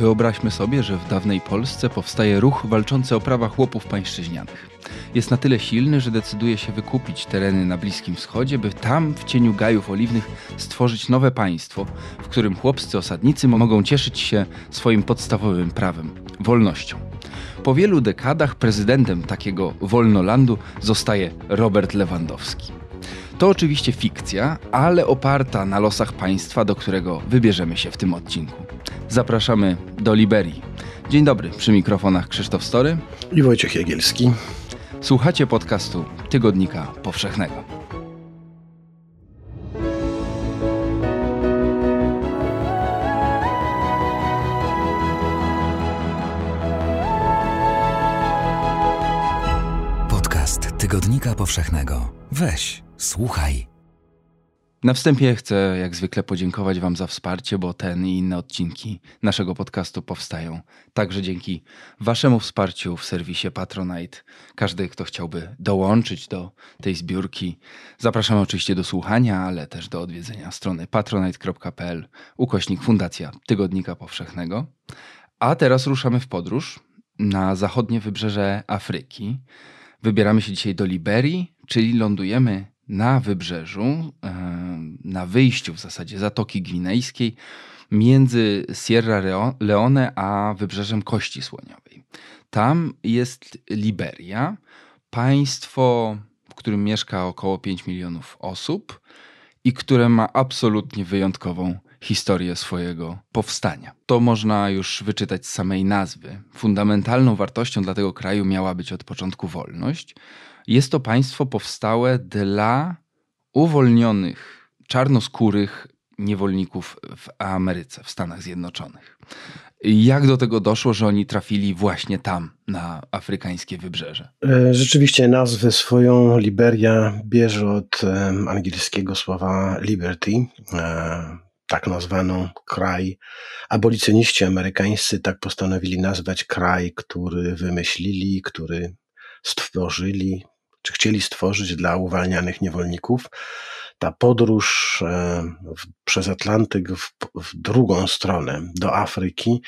Wyobraźmy sobie, że w dawnej Polsce powstaje ruch walczący o prawa chłopów pańszczyźnianych. Jest na tyle silny, że decyduje się wykupić tereny na Bliskim Wschodzie, by tam, w cieniu gajów oliwnych, stworzyć nowe państwo, w którym chłopscy osadnicy mogą cieszyć się swoim podstawowym prawem wolnością. Po wielu dekadach prezydentem takiego wolnolandu zostaje Robert Lewandowski. To oczywiście fikcja, ale oparta na losach państwa, do którego wybierzemy się w tym odcinku. Zapraszamy do Liberii. Dzień dobry, przy mikrofonach Krzysztof Story i Wojciech Jagielski. Słuchacie podcastu Tygodnika Powszechnego. Podcast Tygodnika Powszechnego. Weź, słuchaj. Na wstępie chcę jak zwykle podziękować Wam za wsparcie, bo ten i inne odcinki naszego podcastu powstają także dzięki Waszemu wsparciu w serwisie Patronite. Każdy, kto chciałby dołączyć do tej zbiórki, zapraszamy oczywiście do słuchania, ale też do odwiedzenia strony patronite.pl ukośnik Fundacja Tygodnika Powszechnego. A teraz ruszamy w podróż na zachodnie wybrzeże Afryki. Wybieramy się dzisiaj do Liberii, czyli lądujemy na wybrzeżu, e, na wyjściu w zasadzie Zatoki Gwinejskiej, między Sierra Leone a wybrzeżem Kości Słoniowej. Tam jest Liberia, państwo, w którym mieszka około 5 milionów osób i które ma absolutnie wyjątkową historię swojego powstania. To można już wyczytać z samej nazwy. Fundamentalną wartością dla tego kraju miała być od początku wolność. Jest to państwo powstałe dla uwolnionych czarnoskórych niewolników w Ameryce, w Stanach Zjednoczonych. Jak do tego doszło, że oni trafili właśnie tam, na afrykańskie wybrzeże? E, rzeczywiście nazwę swoją Liberia bierze od angielskiego słowa liberty. Tak nazwano kraj. Abolicjoniści amerykańscy tak postanowili nazwać kraj, który wymyślili, który stworzyli, czy chcieli stworzyć dla uwalnianych niewolników. Ta podróż e, w, przez Atlantyk w, w drugą stronę, do Afryki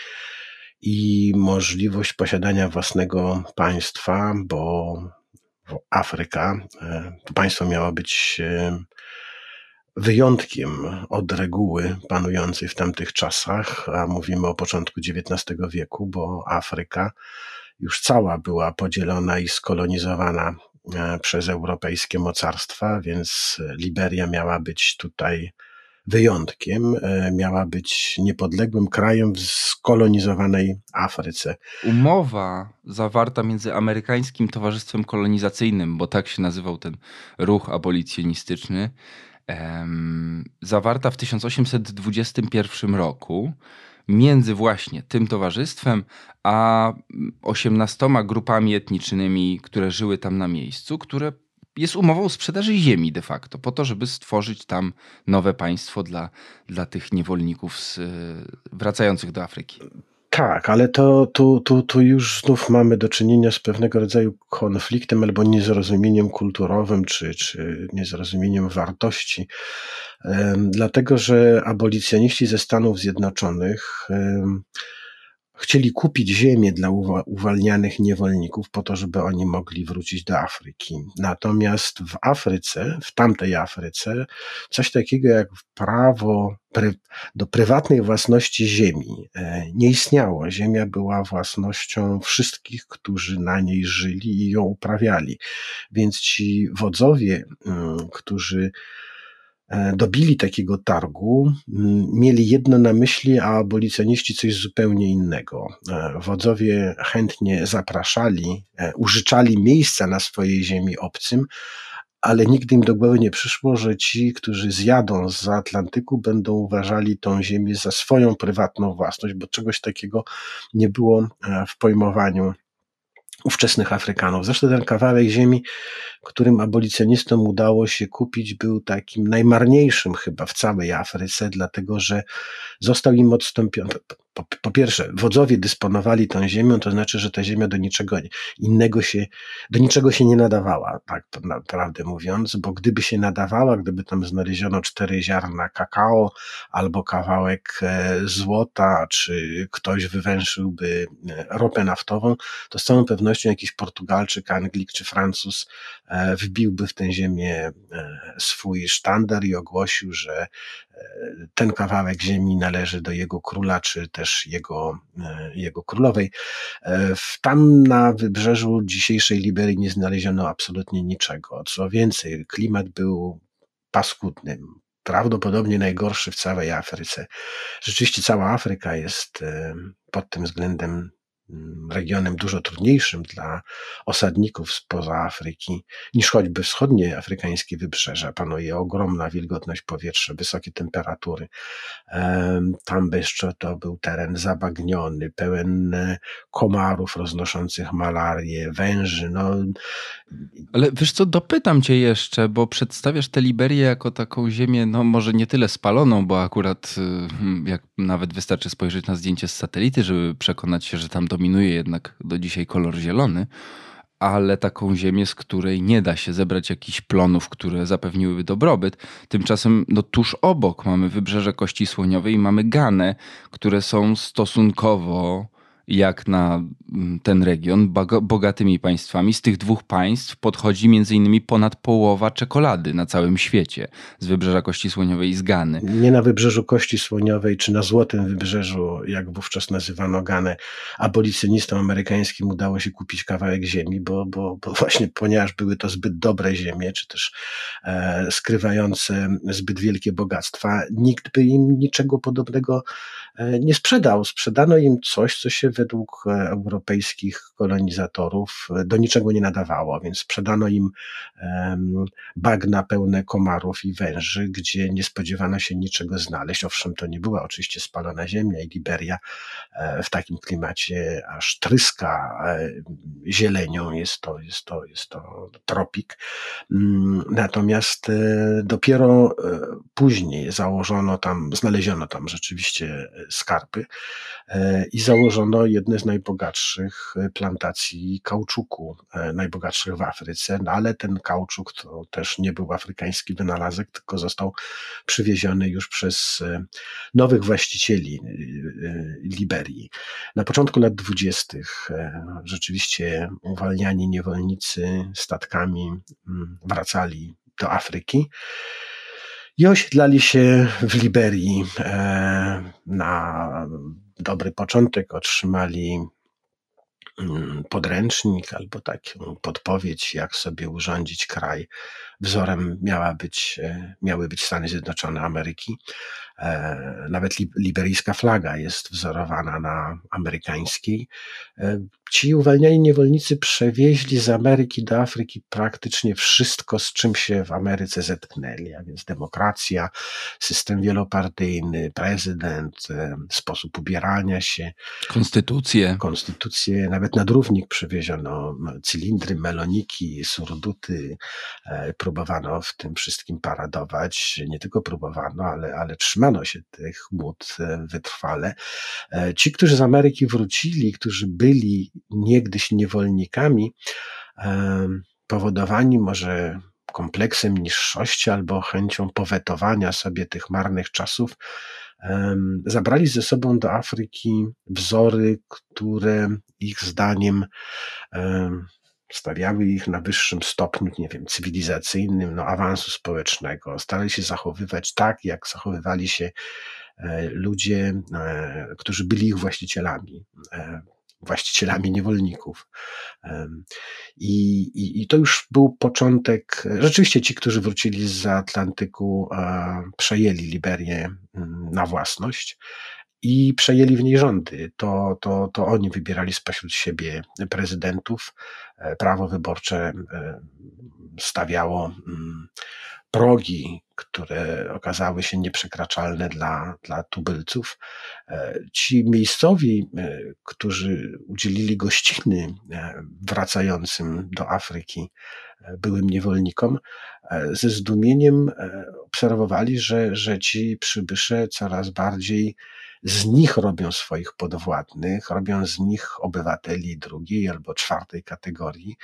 i możliwość posiadania własnego państwa, bo Afryka, e, to państwo miało być e, wyjątkiem od reguły panującej w tamtych czasach, a mówimy o początku XIX wieku, bo Afryka już cała była podzielona i skolonizowana e, przez europejskie mocarstwa, więc Liberia miała być tutaj wyjątkiem, e, miała być niepodległym krajem w skolonizowanej Afryce. Umowa zawarta między amerykańskim Towarzystwem Kolonizacyjnym, bo tak się nazywał ten ruch abolicjonistyczny, zawarta w 1821 roku między właśnie tym towarzystwem a 18 grupami etnicznymi, które żyły tam na miejscu, które jest umową sprzedaży ziemi de facto, po to, żeby stworzyć tam nowe państwo dla, dla tych niewolników z, wracających do Afryki. Tak, ale to, tu, tu, tu już znów mamy do czynienia z pewnego rodzaju konfliktem albo niezrozumieniem kulturowym, czy, czy niezrozumieniem wartości. Dlatego, że abolicjoniści ze Stanów Zjednoczonych chcieli kupić ziemię dla uwalnianych niewolników po to, żeby oni mogli wrócić do Afryki. Natomiast w Afryce, w tamtej Afryce, coś takiego jak prawo do prywatnej własności ziemi e, nie istniało. Ziemia była własnością wszystkich, którzy na niej żyli i ją uprawiali. Więc ci wodzowie, mm, którzy dobili takiego targu, mieli jedno na myśli, a abolicjoniści coś zupełnie innego. E, wodzowie chętnie zapraszali, e, użyczali miejsca na swojej ziemi obcym, ale nigdy im do głowy nie przyszło, że ci, którzy zjadą z Atlantyku, będą uważali tą ziemię za swoją prywatną własność, bo czegoś takiego nie było w pojmowaniu ówczesnych Afrykanów. Zresztą ten kawałek ziemi, którym abolicjonistom udało się kupić, był takim najmarniejszym chyba w całej Afryce, dlatego że został im odstąpiony. po, po, pierwsze, wodzowie dysponowali tą ziemią, to znaczy, że ta ziemia do niczego innego się, do niczego się nie nadawała, tak naprawdę mówiąc, bo gdyby się nadawała, gdyby tam znaleziono cztery ziarna kakao albo kawałek e, złota, czy ktoś wywęszyłby e, ropę naftową, to z całą pewnością jakiś Portugalczyk, Anglik czy Francuz e, wbiłby w tę ziemię swój sztandar i ogłosił, że ten kawałek ziemi należy do jego króla, czy też jego, e, jego królowej. E, tam na wybrzeżu dzisiejszej Liberii nie znaleziono absolutnie niczego. Co więcej, klimat był paskudny, prawdopodobnie najgorszy w całej Afryce. Rzeczywiście cała Afryka jest e, pod tym względem regionem dużo trudniejszym dla osadników spoza Afryki niż choćby wschodnie afrykańskie wybrzeża. Panuje ogromna wilgotność powietrza, wysokie temperatury. Tam jeszcze to był teren zabagniony, pełen e, komarów roznoszących malarię, węży. No. Ale wiesz co, dopytam cię jeszcze, bo przedstawiasz tę Liberię jako taką ziemię, no może nie tyle spaloną, bo akurat y, jak nawet wystarczy spojrzeć na zdjęcie z satelity, żeby przekonać się, że tam dominuje jednak do dzisiaj kolor zielony, ale taką ziemię, z której nie da się zebrać jakichś plonów, które zapewniłyby dobrobyt. Tymczasem no, tuż obok mamy wybrzeże Kości Słoniowej i mamy Ganę, które są stosunkowo jak na mm, ten region bogatymi państwami. Z tych dwóch państw podchodzi innymi ponad połowa czekolady na całym świecie z wybrzeża Kości Słoniowej i z Gany. Nie na wybrzeżu Kości Słoniowej czy na Złotym Wybrzeżu, jak wówczas nazywano Ganę, abolicjonistom amerykańskim udało się kupić kawałek ziemi, bo, bo, bo właśnie ponieważ były to zbyt dobre ziemie, czy też e, skrywające zbyt wielkie bogactwa, nikt by im niczego podobnego nie sprzedał. Sprzedano im coś, co się według e, europejskich kolonizatorów e, do niczego nie nadawało, więc sprzedano im bagna pełne komarów i węży, gdzie nie spodziewano się niczego znaleźć. Owszem, to nie była oczywiście spalona ziemia i Liberia e, w takim klimacie aż tryska zielenią, jest to, jest to, jest to tropik. Mm, natomiast dopiero później założono tam, znaleziono tam rzeczywiście skarpy i założono jedne z najbogatszych e, plantacji kauczuku, e, najbogatszych w Afryce, no ale ten kauczuk to też nie był afrykański wynalazek, tylko został przywieziony już przez e, nowych właścicieli Liberii. Na początku lat dwudziestych rzeczywiście uwalniani niewolnicy statkami mm, wracali do Afryki i osiedlali się w Liberii na dobry początek, otrzymali mm, podręcznik albo taką podpowiedź, jak sobie urządzić kraj. Wzorem miała być, e, miały być Stany Zjednoczone Ameryki. E, nawet liberijska flaga jest wzorowana na amerykańskiej. E, ci uwalniani niewolnicy przewieźli z Ameryki do Afryki praktycznie wszystko, z czym się w Ameryce zetknęli, a więc demokracja, system wielopartyjny, prezydent, e, sposób ubierania się. Konstytucję. Konstytucję, nawet nadrównik przywieziono, cylindry, meloniki, surduty. Próbowano w tym wszystkim paradować. Nie tylko próbowano, ale, ale trzymano trzymano się tych mód e, wytrwale. E, ci, którzy z Ameryki wrócili, którzy byli niegdyś niewolnikami, e, powodowani może kompleksem niższości albo chęcią powetowania sobie tych marnych czasów, zabrali ze sobą do Afryki wzory, które ich zdaniem stawiały ich na wyższym stopniu, nie wiem, cywilizacyjnym, no, awansu społecznego. Starali się zachowywać tak, jak zachowywali się e, ludzie, e, którzy byli ich właścicielami e, właścicielami niewolników. I, i, I, to już był początek. Rzeczywiście ci, którzy wrócili z Atlantyku, przejęli Liberię mm, na własność i przejęli w niej rządy. To, to, to oni wybierali spośród siebie prezydentów. E, prawo wyborcze e, stawiało mm, progi, które okazały się nieprzekraczalne dla, dla tubylców. E, ci miejscowi, którzy udzielili gościny wracającym do Afryki byłym niewolnikom, ze zdumieniem obserwowali, że, że ci przybysze coraz bardziej z nich robią swoich podwładnych, robią z nich obywateli drugiej albo czwartej kategorii,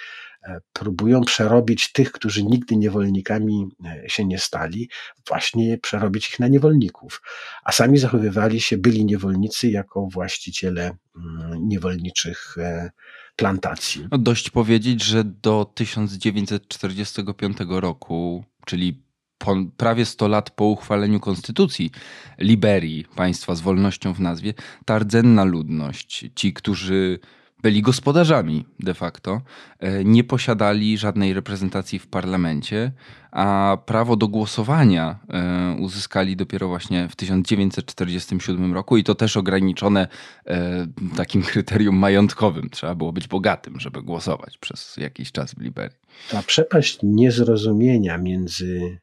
e, próbują przerobić tych, którzy nigdy niewolnikami e, się nie stali, właśnie przerobić ich na niewolników, a sami zachowywali się, byli niewolnicy jako właściciele mm, niewolniczych e, plantacji. No dość powiedzieć, że do 1945 roku, czyli po, prawie 100 lat po uchwaleniu konstytucji Liberii, państwa z wolnością w nazwie, ta rdzenna ludność, ci, którzy byli gospodarzami de facto, e, nie posiadali żadnej reprezentacji w parlamencie, a prawo do głosowania e, uzyskali dopiero właśnie w 1947 roku i to też ograniczone e, takim kryterium majątkowym. Trzeba było być bogatym, żeby głosować przez jakiś czas w Liberii. Ta przepaść niezrozumienia między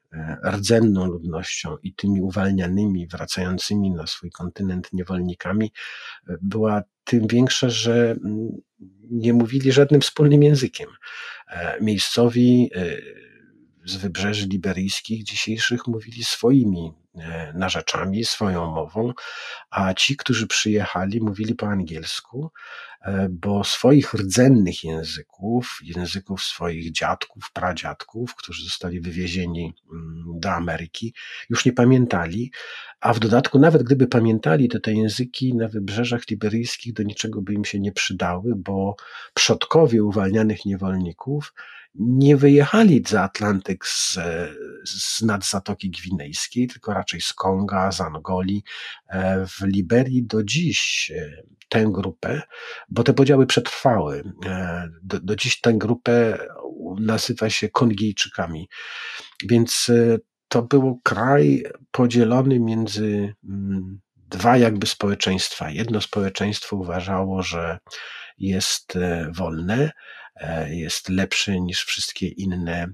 rdzenną ludnością i tymi uwalnianymi, wracającymi na swój kontynent niewolnikami była tym większa, że mm, nie mówili żadnym wspólnym językiem. E, miejscowi e, z wybrzeży liberyjskich dzisiejszych mówili swoimi e, narzeczami, swoją mową, a ci, którzy przyjechali, mówili po angielsku, E, bo swoich rdzennych języków, języków swoich dziadków, pradziadków, którzy zostali wywiezieni mm, do Ameryki, już nie pamiętali, a w dodatku, nawet gdyby pamiętali, to te języki na wybrzeżach liberyjskich do niczego by im się nie przydały, bo przodkowie uwalnianych niewolników nie wyjechali za Atlantyk z, z nad Zatoki Gwinejskiej, tylko raczej z Konga, z Angolii. E, w Liberii do dziś e, tę grupę, bo te podziały przetrwały. E, do, do dziś tę grupę nazywa się Kongijczykami. Więc to był kraj podzielony między mm, dwa jakby społeczeństwa. Jedno społeczeństwo uważało, że jest wolne, jest lepszy niż wszystkie inne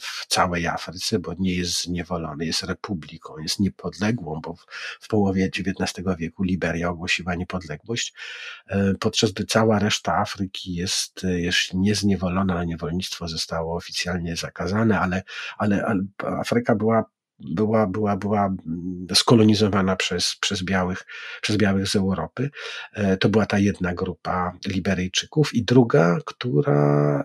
w całej Afryce, bo nie jest zniewolony, jest republiką, jest niepodległą, bo w połowie XIX wieku Liberia ogłosiła niepodległość, e, podczas gdy cała reszta Afryki jest, jest niezniewolona, niewolnictwo zostało oficjalnie zakazane, ale, ale, ale Afryka była była, była, była mm, skolonizowana przez, przez, białych, przez białych z Europy. E, to była ta jedna grupa Liberyjczyków i druga, która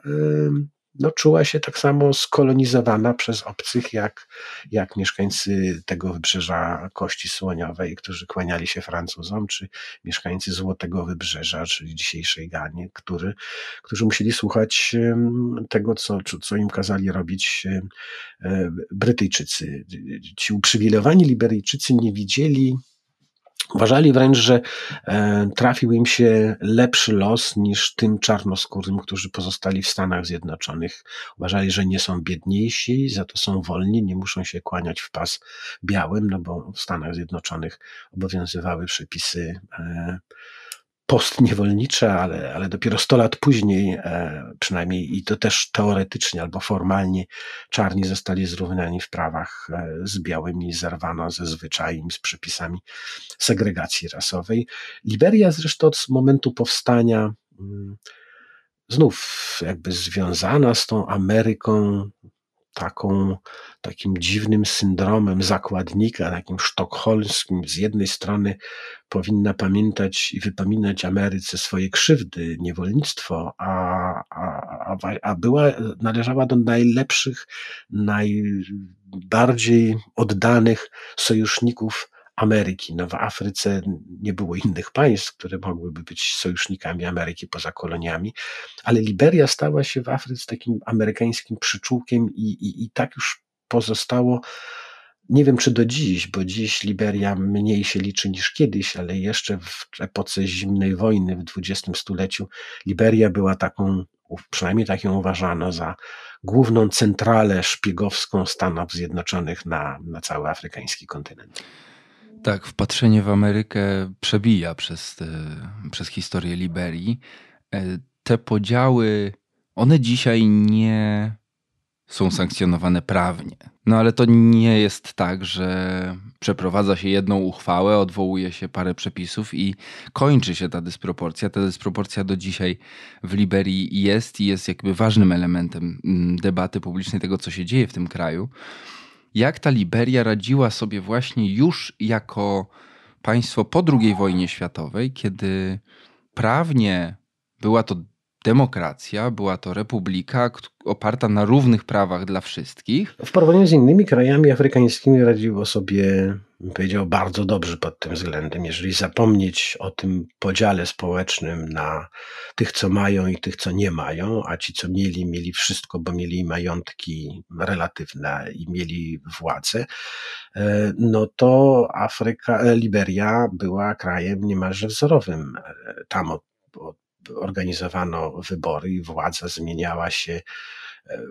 no, czuła się tak samo skolonizowana przez obcych, jak, jak mieszkańcy tego wybrzeża Kości Słoniowej, którzy kłaniali się Francuzom, czy mieszkańcy Złotego Wybrzeża, czyli dzisiejszej Ganie, który, którzy musieli słuchać tego, co, co im kazali robić e, Brytyjczycy. Ci uprzywilejowani Liberyjczycy nie widzieli Uważali wręcz, że e, trafił im się lepszy los niż tym czarnoskórym, którzy pozostali w Stanach Zjednoczonych. Uważali, że nie są biedniejsi, za to są wolni, nie muszą się kłaniać w pas białym, no bo w Stanach Zjednoczonych obowiązywały przepisy e, postniewolnicze, ale, ale dopiero 100 lat później, e, przynajmniej i to też teoretycznie albo formalnie, czarni zostali zrównani w prawach e, z białymi, zerwano ze zwyczajami, z przepisami segregacji rasowej. Liberia zresztą od momentu powstania mm, znów jakby związana z tą Ameryką taką, takim dziwnym syndromem zakładnika, takim sztokholmskim. Z jednej strony powinna pamiętać i wypominać Ameryce swoje krzywdy, niewolnictwo, a, a, a była, należała do najlepszych, najbardziej oddanych sojuszników Ameryki. No w Afryce nie było innych państw, które mogłyby być sojusznikami Ameryki poza koloniami, ale Liberia stała się w Afryce takim amerykańskim przyczółkiem i, i, i tak już pozostało. Nie wiem, czy do dziś, bo dziś Liberia mniej się liczy niż kiedyś, ale jeszcze w epoce zimnej wojny w XX stuleciu Liberia była taką, przynajmniej tak ją uważano za główną centralę szpiegowską Stanów Zjednoczonych na, na cały afrykański kontynent. Tak, wpatrzenie w Amerykę przebija przez, te, przez historię Liberii. E, te podziały, one dzisiaj nie są sankcjonowane prawnie. No ale to nie jest tak, że przeprowadza się jedną uchwałę, odwołuje się parę przepisów i kończy się ta dysproporcja. Ta dysproporcja do dzisiaj w Liberii jest i jest jakby ważnym elementem mm, debaty publicznej tego, co się dzieje w tym kraju jak ta Liberia radziła sobie właśnie już jako państwo po II wojnie światowej, kiedy prawnie była to demokracja, była to republika oparta na równych prawach dla wszystkich. W porównaniu z innymi krajami afrykańskimi radziło sobie, powiedział, bardzo dobrze pod tym względem. Jeżeli zapomnieć o tym podziale społecznym na tych, co mają i tych, co nie mają, a ci, co mieli, mieli wszystko, bo mieli majątki relatywne i mieli władzę, e, no to Afryka, e, Liberia była krajem niemalże wzorowym. E, tam organizowano wybory i władza zmieniała się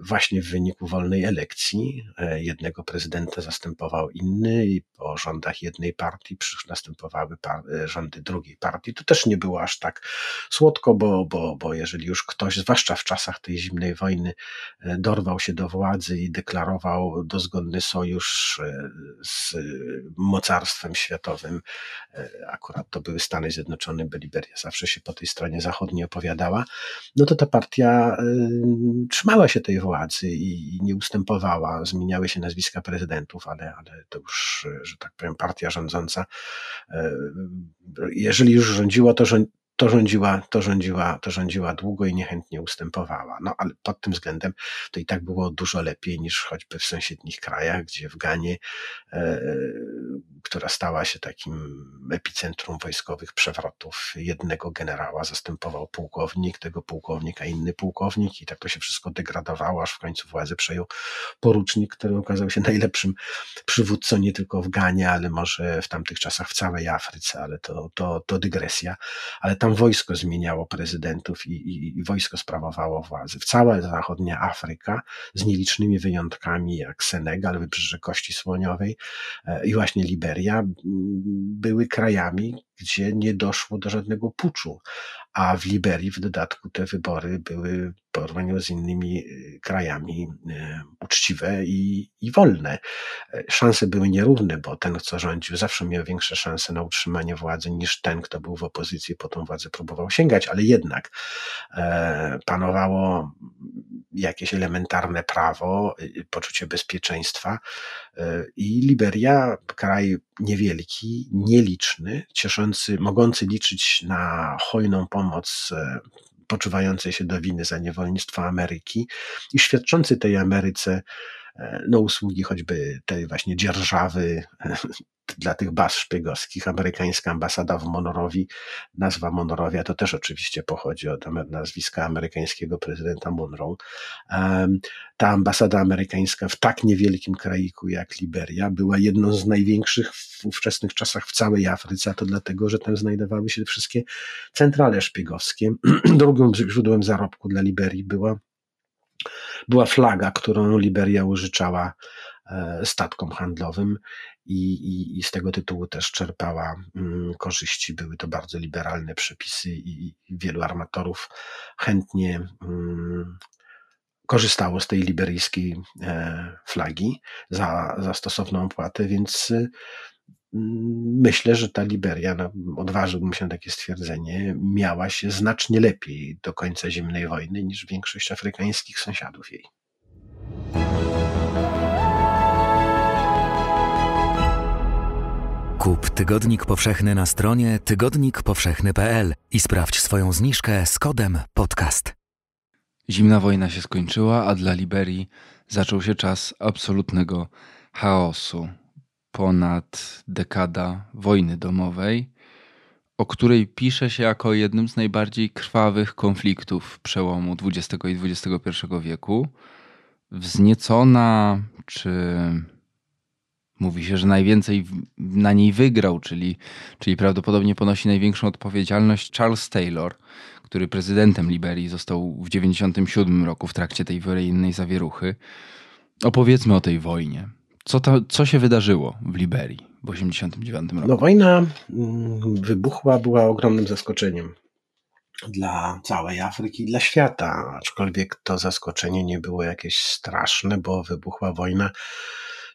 właśnie w wyniku wolnej elekcji. E, jednego prezydenta zastępował inny i po rządach jednej partii następowały e, rządy drugiej partii. To też nie było aż tak słodko, bo, bo, bo jeżeli już ktoś, zwłaszcza w czasach tej zimnej wojny, e, dorwał się do władzy i deklarował dozgodny sojusz z mocarstwem światowym, akurat to były Stany Zjednoczone, by Liberia zawsze się po tej stronie zachodniej opowiadała, no to ta partia trzymała się tej władzy i, nie ustępowała. Zmieniały się nazwiska prezydentów, ale, ale to już, że tak powiem, partia rządząca, e, jeżeli już rządziła, to, rząd, to rządziła, to rządziła, to rządziła długo i niechętnie ustępowała. No ale pod tym względem to i tak było dużo lepiej niż choćby w sąsiednich krajach, gdzie w Ganie, e, która stała się takim epicentrum wojskowych przewrotów, jednego generała zastępował pułkownik, tego pułkownika inny pułkownik i tak to się wszystko degradowało, aż w końcu władzę przejął porucznik, który okazał się najlepszym przywódcą nie tylko w Ganie, ale może w tamtych czasach w całej Afryce, ale to, to, to dygresja. Ale tam wojsko zmieniało prezydentów i, i, i wojsko sprawowało władzę. W cała zachodnia Afryka, z nielicznymi wyjątkami jak Senegal, Wybrzeże Kości Słoniowej e, i właśnie Liberia, były krajami, gdzie nie doszło do żadnego puczu. A w Liberii w dodatku te wybory były w porównaniu z innymi y, krajami y, uczciwe i, i wolne. E, szanse były nierówne, bo ten, kto rządził, zawsze miał większe szanse na utrzymanie władzy niż ten, kto był w opozycji, po tą władzę próbował sięgać, ale jednak e, panowało jakieś elementarne prawo, poczucie bezpieczeństwa e, i Liberia, kraj niewielki, nieliczny, cieszący, mogący liczyć na hojną pomoc e, poczuwającej się do winy za niewolnictwo Ameryki i świadczący tej Ameryce E, no, usługi choćby tej właśnie dzierżawy dla tych baz szpiegowskich. Amerykańska ambasada w Monorowi, nazwa Monorowia to też oczywiście pochodzi od nazwiska amerykańskiego prezydenta Monroe. Ta ambasada amerykańska w tak niewielkim kraiku jak Liberia była jedną z największych w ówczesnych czasach w całej Afryce, a to dlatego, że tam znajdowały się wszystkie centrale szpiegowskie. Drugim źródłem zarobku dla Liberii była była flaga, którą Liberia użyczała e, statkom handlowym i, i, i, z tego tytułu też czerpała mm, korzyści. Były to bardzo liberalne przepisy i, wielu armatorów chętnie mm, korzystało z tej liberyjskiej e, flagi za, za stosowną opłatę, więc myślę, że ta Liberia, no, odważyłbym się na takie stwierdzenie, miała się znacznie lepiej do końca zimnej wojny niż większość afrykańskich sąsiadów jej. Kup Tygodnik Powszechny na stronie tygodnikpowszechny.pl i sprawdź swoją zniżkę z kodem podcast. Zimna wojna się skończyła, a dla Liberii zaczął się czas absolutnego chaosu ponad dekada wojny domowej, o której pisze się jako jednym z najbardziej krwawych konfliktów przełomu XX i XXI wieku. Wzniecona, czy mówi się, że najwięcej na niej wygrał, czyli, czyli prawdopodobnie ponosi największą odpowiedzialność Charles Taylor, który prezydentem Liberii został w 1997 roku w trakcie tej wojennej zawieruchy. Opowiedzmy o tej wojnie. Co, co się wydarzyło w Liberii w 1989 roku? No, wojna mm, wybuchła, była ogromnym zaskoczeniem dla całej Afryki i dla świata, aczkolwiek to zaskoczenie nie było jakieś straszne, bo wybuchła wojna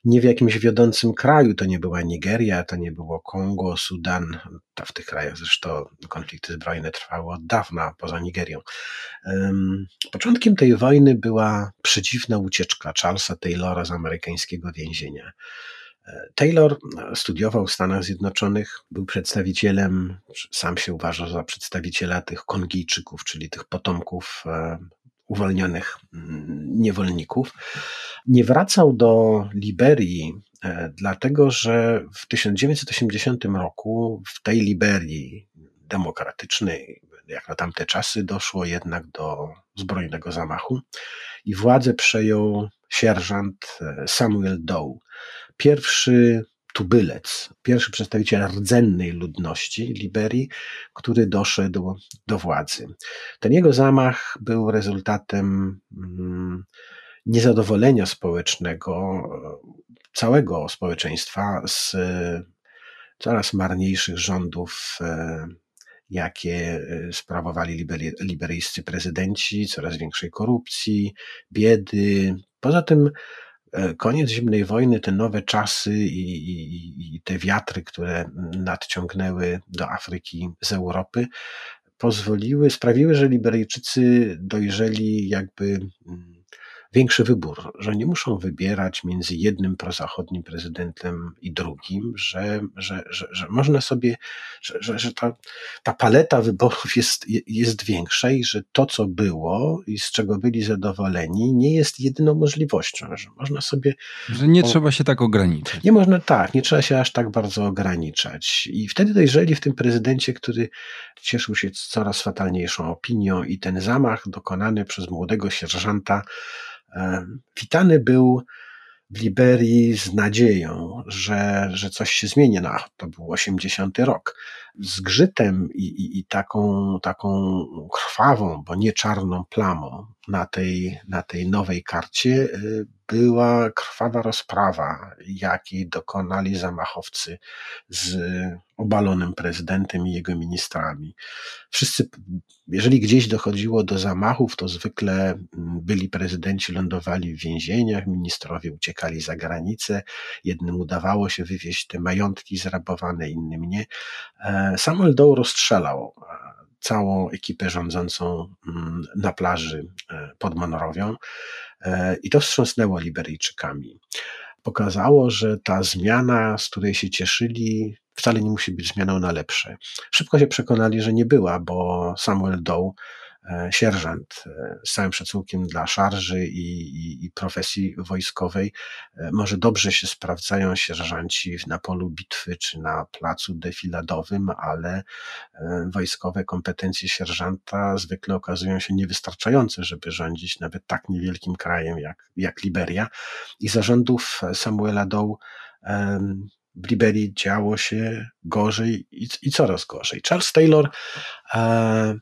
nie w jakimś wiodącym kraju. To nie była Nigeria, to nie było Kongo, Sudan. To w tych krajach zresztą konflikty zbrojne trwały od dawna, poza Nigerią. Początkiem tej wojny była przedziwna ucieczka Charlesa Taylora z amerykańskiego więzienia. Taylor studiował w Stanach Zjednoczonych, był przedstawicielem, sam się uważał za przedstawiciela tych Kongijczyków, czyli tych potomków e, uwolnionych mm, niewolników. Nie wracał do Liberii, e, dlatego że w 1980 roku w tej Liberii demokratycznej, jak na tamte czasy, doszło jednak do zbrojnego zamachu i władzę przejął sierżant e, Samuel Doe pierwszy tubylec, pierwszy przedstawiciel rdzennej ludności Liberii, który doszedł do władzy. Ten jego zamach był rezultatem mm, niezadowolenia społecznego całego społeczeństwa z coraz marniejszych rządów, e, jakie e, sprawowali liberyjscy prezydenci, coraz większej korupcji, biedy. Poza tym koniec zimnej wojny, te nowe czasy i, i, i te wiatry, które nadciągnęły do Afryki z Europy, pozwoliły, sprawiły, że Liberyjczycy dojrzeli jakby mm, większy wybór, że nie muszą wybierać między jednym prozachodnim prezydentem i drugim, że, że, że, że można sobie, że, że, że ta, ta paleta wyborów jest, jest większa i że to, co było i z czego byli zadowoleni, nie jest jedyną możliwością, że można sobie. Że nie o, trzeba się tak ograniczać. Nie można tak, nie trzeba się aż tak bardzo ograniczać. I wtedy dojrzeli w tym prezydencie, który cieszył się coraz fatalniejszą opinią i ten zamach dokonany przez młodego sierżanta Witany był w Liberii z nadzieją, że, że coś się zmieni. No, to był 80 rok. Z grzytem i, i, i taką, taką krwawą, bo nie czarną plamą na tej, na tej nowej karcie y, była krwawa rozprawa, jakiej dokonali zamachowcy z obalonym prezydentem i jego ministrami. Wszyscy, jeżeli gdzieś dochodziło do zamachów, to zwykle mm, byli prezydenci lądowali w więzieniach, ministrowie uciekali za granicę, jednym udawało się wywieźć te majątki zrabowane, innym nie. E, Samuel Doe rozstrzelał całą ekipę rządzącą mm, na plaży e, pod Monrowią i to wstrząsnęło Liberijczykami pokazało, że ta zmiana, z której się cieszyli, wcale nie musi być zmianą na lepsze. Szybko się przekonali, że nie była, bo Samuel Doe E, sierżant e, z całym szacunkiem dla szarży i, i, i, profesji wojskowej. E, może dobrze się sprawdzają sierżanci na polu bitwy czy na placu defiladowym, ale wojskowe kompetencje sierżanta zwykle okazują się niewystarczające, żeby rządzić nawet tak niewielkim krajem jak, jak Liberia. I zarządów Samuela Doe w Liberii działo się gorzej i, i coraz gorzej. Charles Taylor e,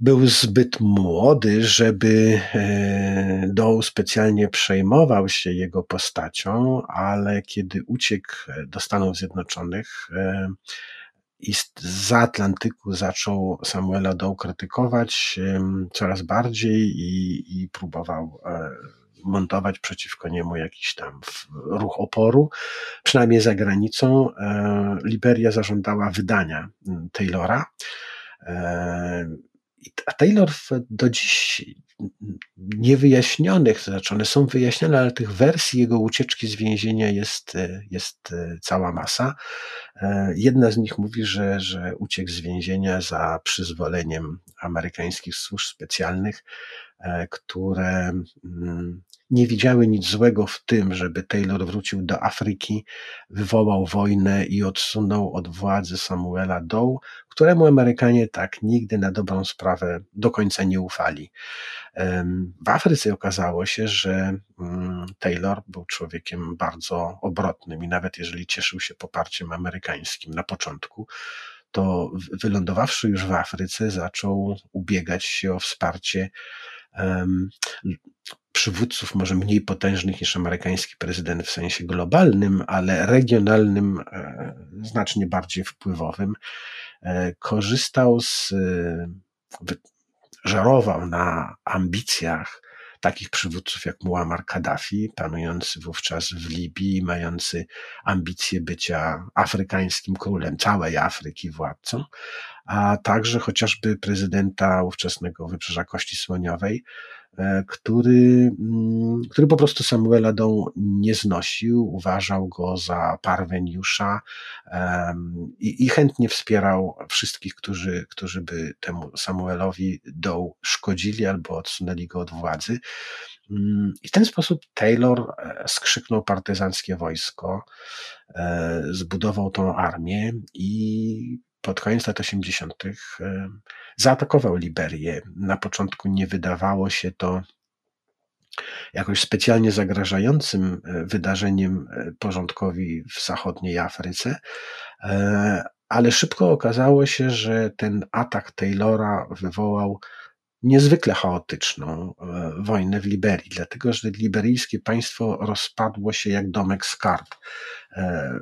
był zbyt młody, żeby e, Doe specjalnie przejmował się jego postacią, ale kiedy uciekł do Stanów Zjednoczonych e, i z Atlantyku zaczął Samuela Doe krytykować coraz bardziej i, i próbował e, montować przeciwko niemu jakiś tam ruch oporu, przynajmniej za granicą. Liberia zażądała wydania Taylora a Taylor do dziś niewyjaśnionych, to znaczy one są wyjaśnione, ale tych wersji jego ucieczki z więzienia jest, jest cała masa. Jedna z nich mówi, że, że uciekł z więzienia za przyzwoleniem amerykańskich służb specjalnych, które mm, nie widziały nic złego w tym, żeby Taylor wrócił do Afryki, wywołał wojnę i odsunął od władzy Samuela Doe, któremu Amerykanie tak nigdy na dobrą sprawę do końca nie ufali. W Afryce okazało się, że mm, Taylor był człowiekiem bardzo obrotnym i nawet jeżeli cieszył się poparciem amerykańskim na początku, to wylądowawszy już w Afryce, zaczął ubiegać się o wsparcie przywódców może mniej potężnych niż amerykański prezydent w sensie globalnym, ale regionalnym, e, znacznie bardziej wpływowym. E, korzystał z, e, żarował na ambicjach takich przywódców jak Muammar Kaddafi, panujący wówczas w Libii, mający ambicje bycia afrykańskim królem całej Afryki, władcą, a także chociażby prezydenta ówczesnego Wybrzeża Kości Słoniowej, e, który, mm, który po prostu Samuela Doe nie znosił, uważał go za parweniusza i, i chętnie wspierał wszystkich, którzy, którzy by temu Samuelowi Doe szkodzili albo odsunęli go od władzy. Mm, I w ten sposób Taylor e, skrzyknął partyzanckie wojsko, e, zbudował tą armię i pod koniec lat 80. E, zaatakował Liberię. Na początku nie wydawało się to jakoś specjalnie zagrażającym wydarzeniem porządkowi w zachodniej Afryce, ale szybko okazało się, że ten atak Taylora wywołał niezwykle chaotyczną e, wojnę w Liberii, dlatego że liberijskie państwo rozpadło się jak domek z kart. E,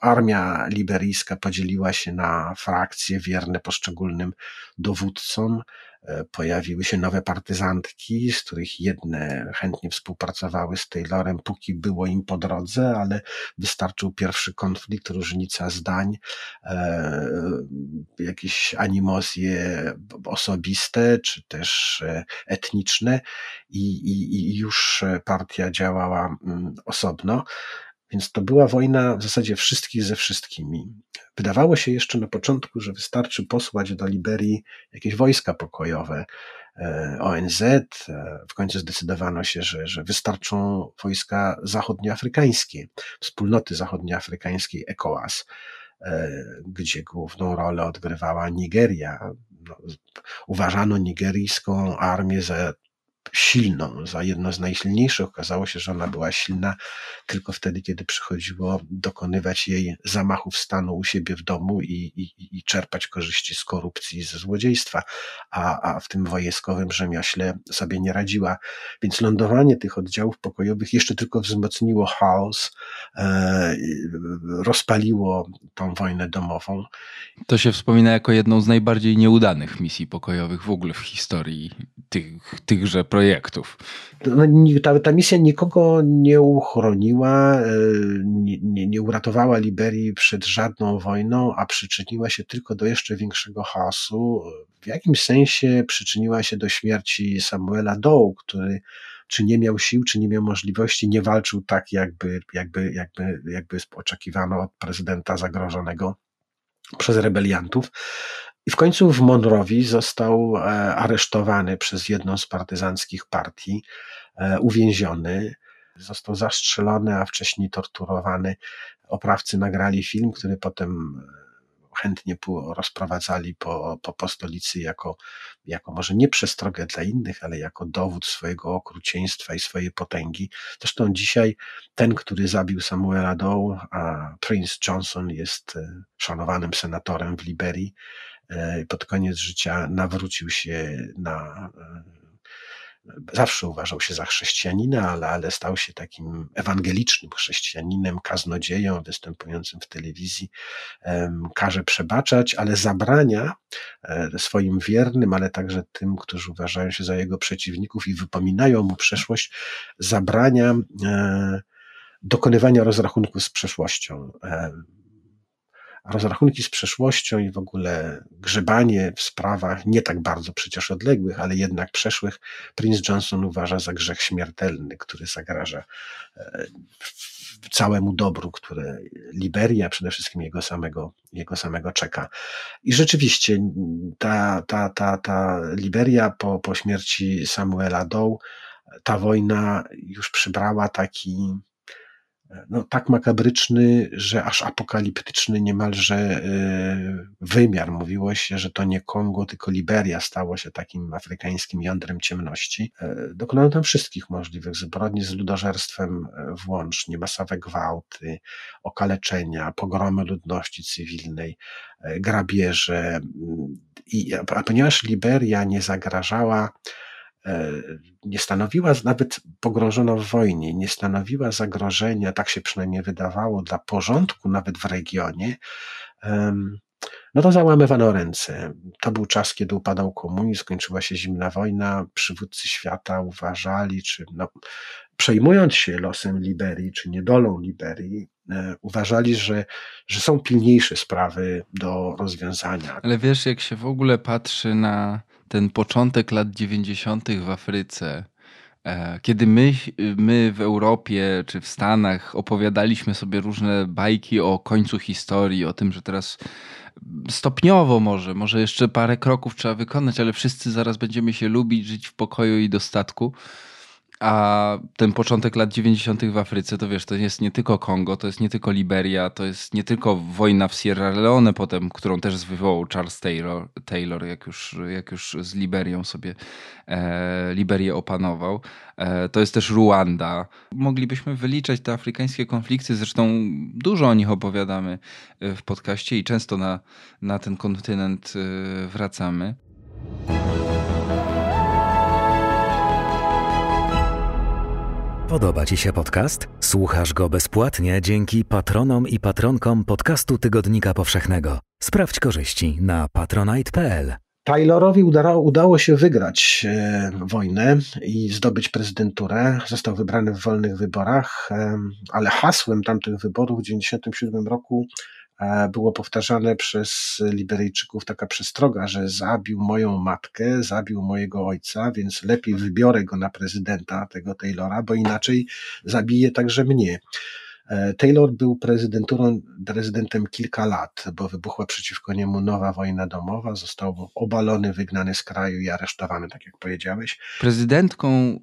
armia liberijska podzieliła się na frakcje wierne poszczególnym dowódcom. E, pojawiły się nowe partyzantki, z których jedne chętnie współpracowały z Taylorem, póki było im po drodze, ale wystarczył pierwszy konflikt, różnica zdań, e, jakieś animozje osobiste, czy też etniczne i, i, i już partia działała mm, osobno. Więc to była wojna w zasadzie wszystkich ze wszystkimi. Wydawało się jeszcze na początku, że wystarczy posłać do Liberii jakieś wojska pokojowe, e, ONZ. E, w końcu zdecydowano się, że, że wystarczą wojska zachodnioafrykańskie, wspólnoty zachodnioafrykańskiej ECOWAS, e, gdzie główną rolę odgrywała Nigeria. No, uważano nigeryjską armię za silną, za jedno z najsilniejszych. Okazało się, że ona była silna tylko wtedy, kiedy przychodziło dokonywać jej zamachów stanu u siebie w domu i, i, i czerpać korzyści z korupcji ze złodziejstwa, a, a w tym wojskowym rzemiośle sobie nie radziła. Więc lądowanie tych oddziałów pokojowych jeszcze tylko wzmocniło chaos, e, rozpaliło tą wojnę domową. To się wspomina jako jedną z najbardziej nieudanych misji pokojowych w ogóle w historii tych, tychże projektów. No, ta, ta misja nikogo nie uchroniła, e, nie, nie, nie uratowała Liberii przed żadną wojną, a przyczyniła się tylko do jeszcze większego chaosu. W jakimś sensie przyczyniła się do śmierci Samuela Doe, który czy nie miał sił, czy nie miał możliwości, nie walczył tak, jakby, jakby, jakby, jakby oczekiwano od prezydenta zagrożonego przez rebeliantów. I w końcu w Monrowi został e, aresztowany przez jedną z partyzanckich partii, e, uwięziony, został zastrzelony, a wcześniej torturowany. Oprawcy nagrali film, który potem e, chętnie rozprowadzali po, po, po stolicy jako, jako może nie przestrogę dla innych, ale jako dowód swojego okrucieństwa i swojej potęgi. Zresztą dzisiaj ten, który zabił Samuela Doe, a Prince Johnson jest szanowanym senatorem w Liberii, pod koniec życia nawrócił się na. E, zawsze uważał się za chrześcijanina, ale, ale stał się takim ewangelicznym chrześcijaninem, kaznodzieją występującym w telewizji. Każe przebaczać, ale zabrania e, swoim wiernym, ale także tym, którzy uważają się za jego przeciwników i wypominają mu przeszłość, zabrania dokonywania rozrachunków z przeszłością rozrachunki z przeszłością i w ogóle grzebanie w sprawach nie tak bardzo przecież odległych, ale jednak przeszłych, Prince Johnson uważa za grzech śmiertelny, który zagraża e, całemu dobru, które Liberia, przede wszystkim jego samego, jego samego czeka. I rzeczywiście ta, ta, ta, ta Liberia po, po śmierci Samuela Doe, ta wojna już przybrała taki no, tak makabryczny, że aż apokaliptyczny niemalże e, wymiar. Mówiło się, że to nie Kongo, tylko Liberia stało się takim afrykańskim jądrem ciemności. E, dokonano tam wszystkich możliwych zbrodni z ludożerstwem e, włącznie, masowe gwałty, okaleczenia, pogromy ludności cywilnej, grabieże. I, a ponieważ Liberia nie zagrażała nie stanowiła, nawet pogrążona w wojnie, nie stanowiła zagrożenia, tak się przynajmniej wydawało, dla porządku nawet w regionie, no to załamywano ręce. To był czas, kiedy upadał komunizm, skończyła się zimna wojna, przywódcy świata uważali, czy no, przejmując się losem Liberii, czy niedolą Liberii, e, uważali, że, że są pilniejsze sprawy do rozwiązania. Ale wiesz, jak się w ogóle patrzy na ten początek lat 90. w Afryce, E, kiedy my, my w Europie czy w Stanach opowiadaliśmy sobie różne bajki o końcu historii, o tym, że teraz stopniowo może, może jeszcze parę kroków trzeba wykonać, ale wszyscy zaraz będziemy się lubić, żyć w pokoju i dostatku a ten początek lat 90. w Afryce, to wiesz, to jest nie tylko Kongo, to jest nie tylko Liberia, to jest nie tylko wojna w Sierra Leone potem, którą też wywołał Charles Taylor, Taylor jak, już, jak już z Liberią sobie e, Liberię opanował. E, to jest też Ruanda. Moglibyśmy wyliczać te afrykańskie konflikty, zresztą dużo o nich opowiadamy e, w podcaście i często na, na ten kontynent e, wracamy. Podoba Ci się podcast? Słuchasz go bezpłatnie dzięki patronom i patronkom podcastu Tygodnika Powszechnego. Sprawdź korzyści na patronite.pl. Taylorowi udało, udało się wygrać e, wojnę i zdobyć prezydenturę. Został wybrany w wolnych wyborach, e, ale hasłem tamtych wyborów w 1997 roku było powtarzane przez Liberyjczyków taka przestroga, że zabił moją matkę, zabił mojego ojca, więc lepiej wybiorę go na prezydenta, tego Taylora, bo inaczej zabije także mnie. E, Taylor był prezydenturą, prezydentem kilka lat, bo wybuchła przeciwko niemu nowa wojna domowa, został obalony, wygnany z kraju i aresztowany, tak jak powiedziałeś. Prezydentką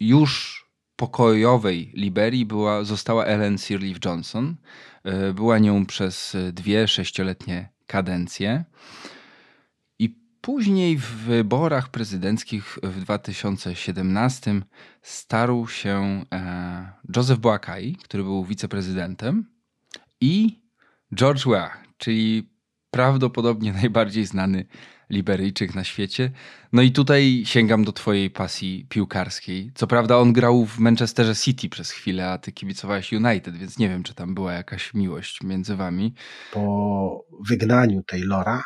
już pokojowej Liberii była, została Ellen Sirleaf Johnson. E, była nią przez dwie sześcioletnie kadencje. I później w wyborach prezydenckich w 2017 starł się e, Joseph Boakai, który był wiceprezydentem, i George Weah, czyli prawdopodobnie najbardziej znany Liberyjczyk na świecie. No i tutaj sięgam do twojej pasji piłkarskiej. Co prawda on grał w Manchesterze City przez chwilę, a ty kibicowałeś United, więc nie wiem, czy tam była jakaś miłość między wami. Po wygnaniu Taylora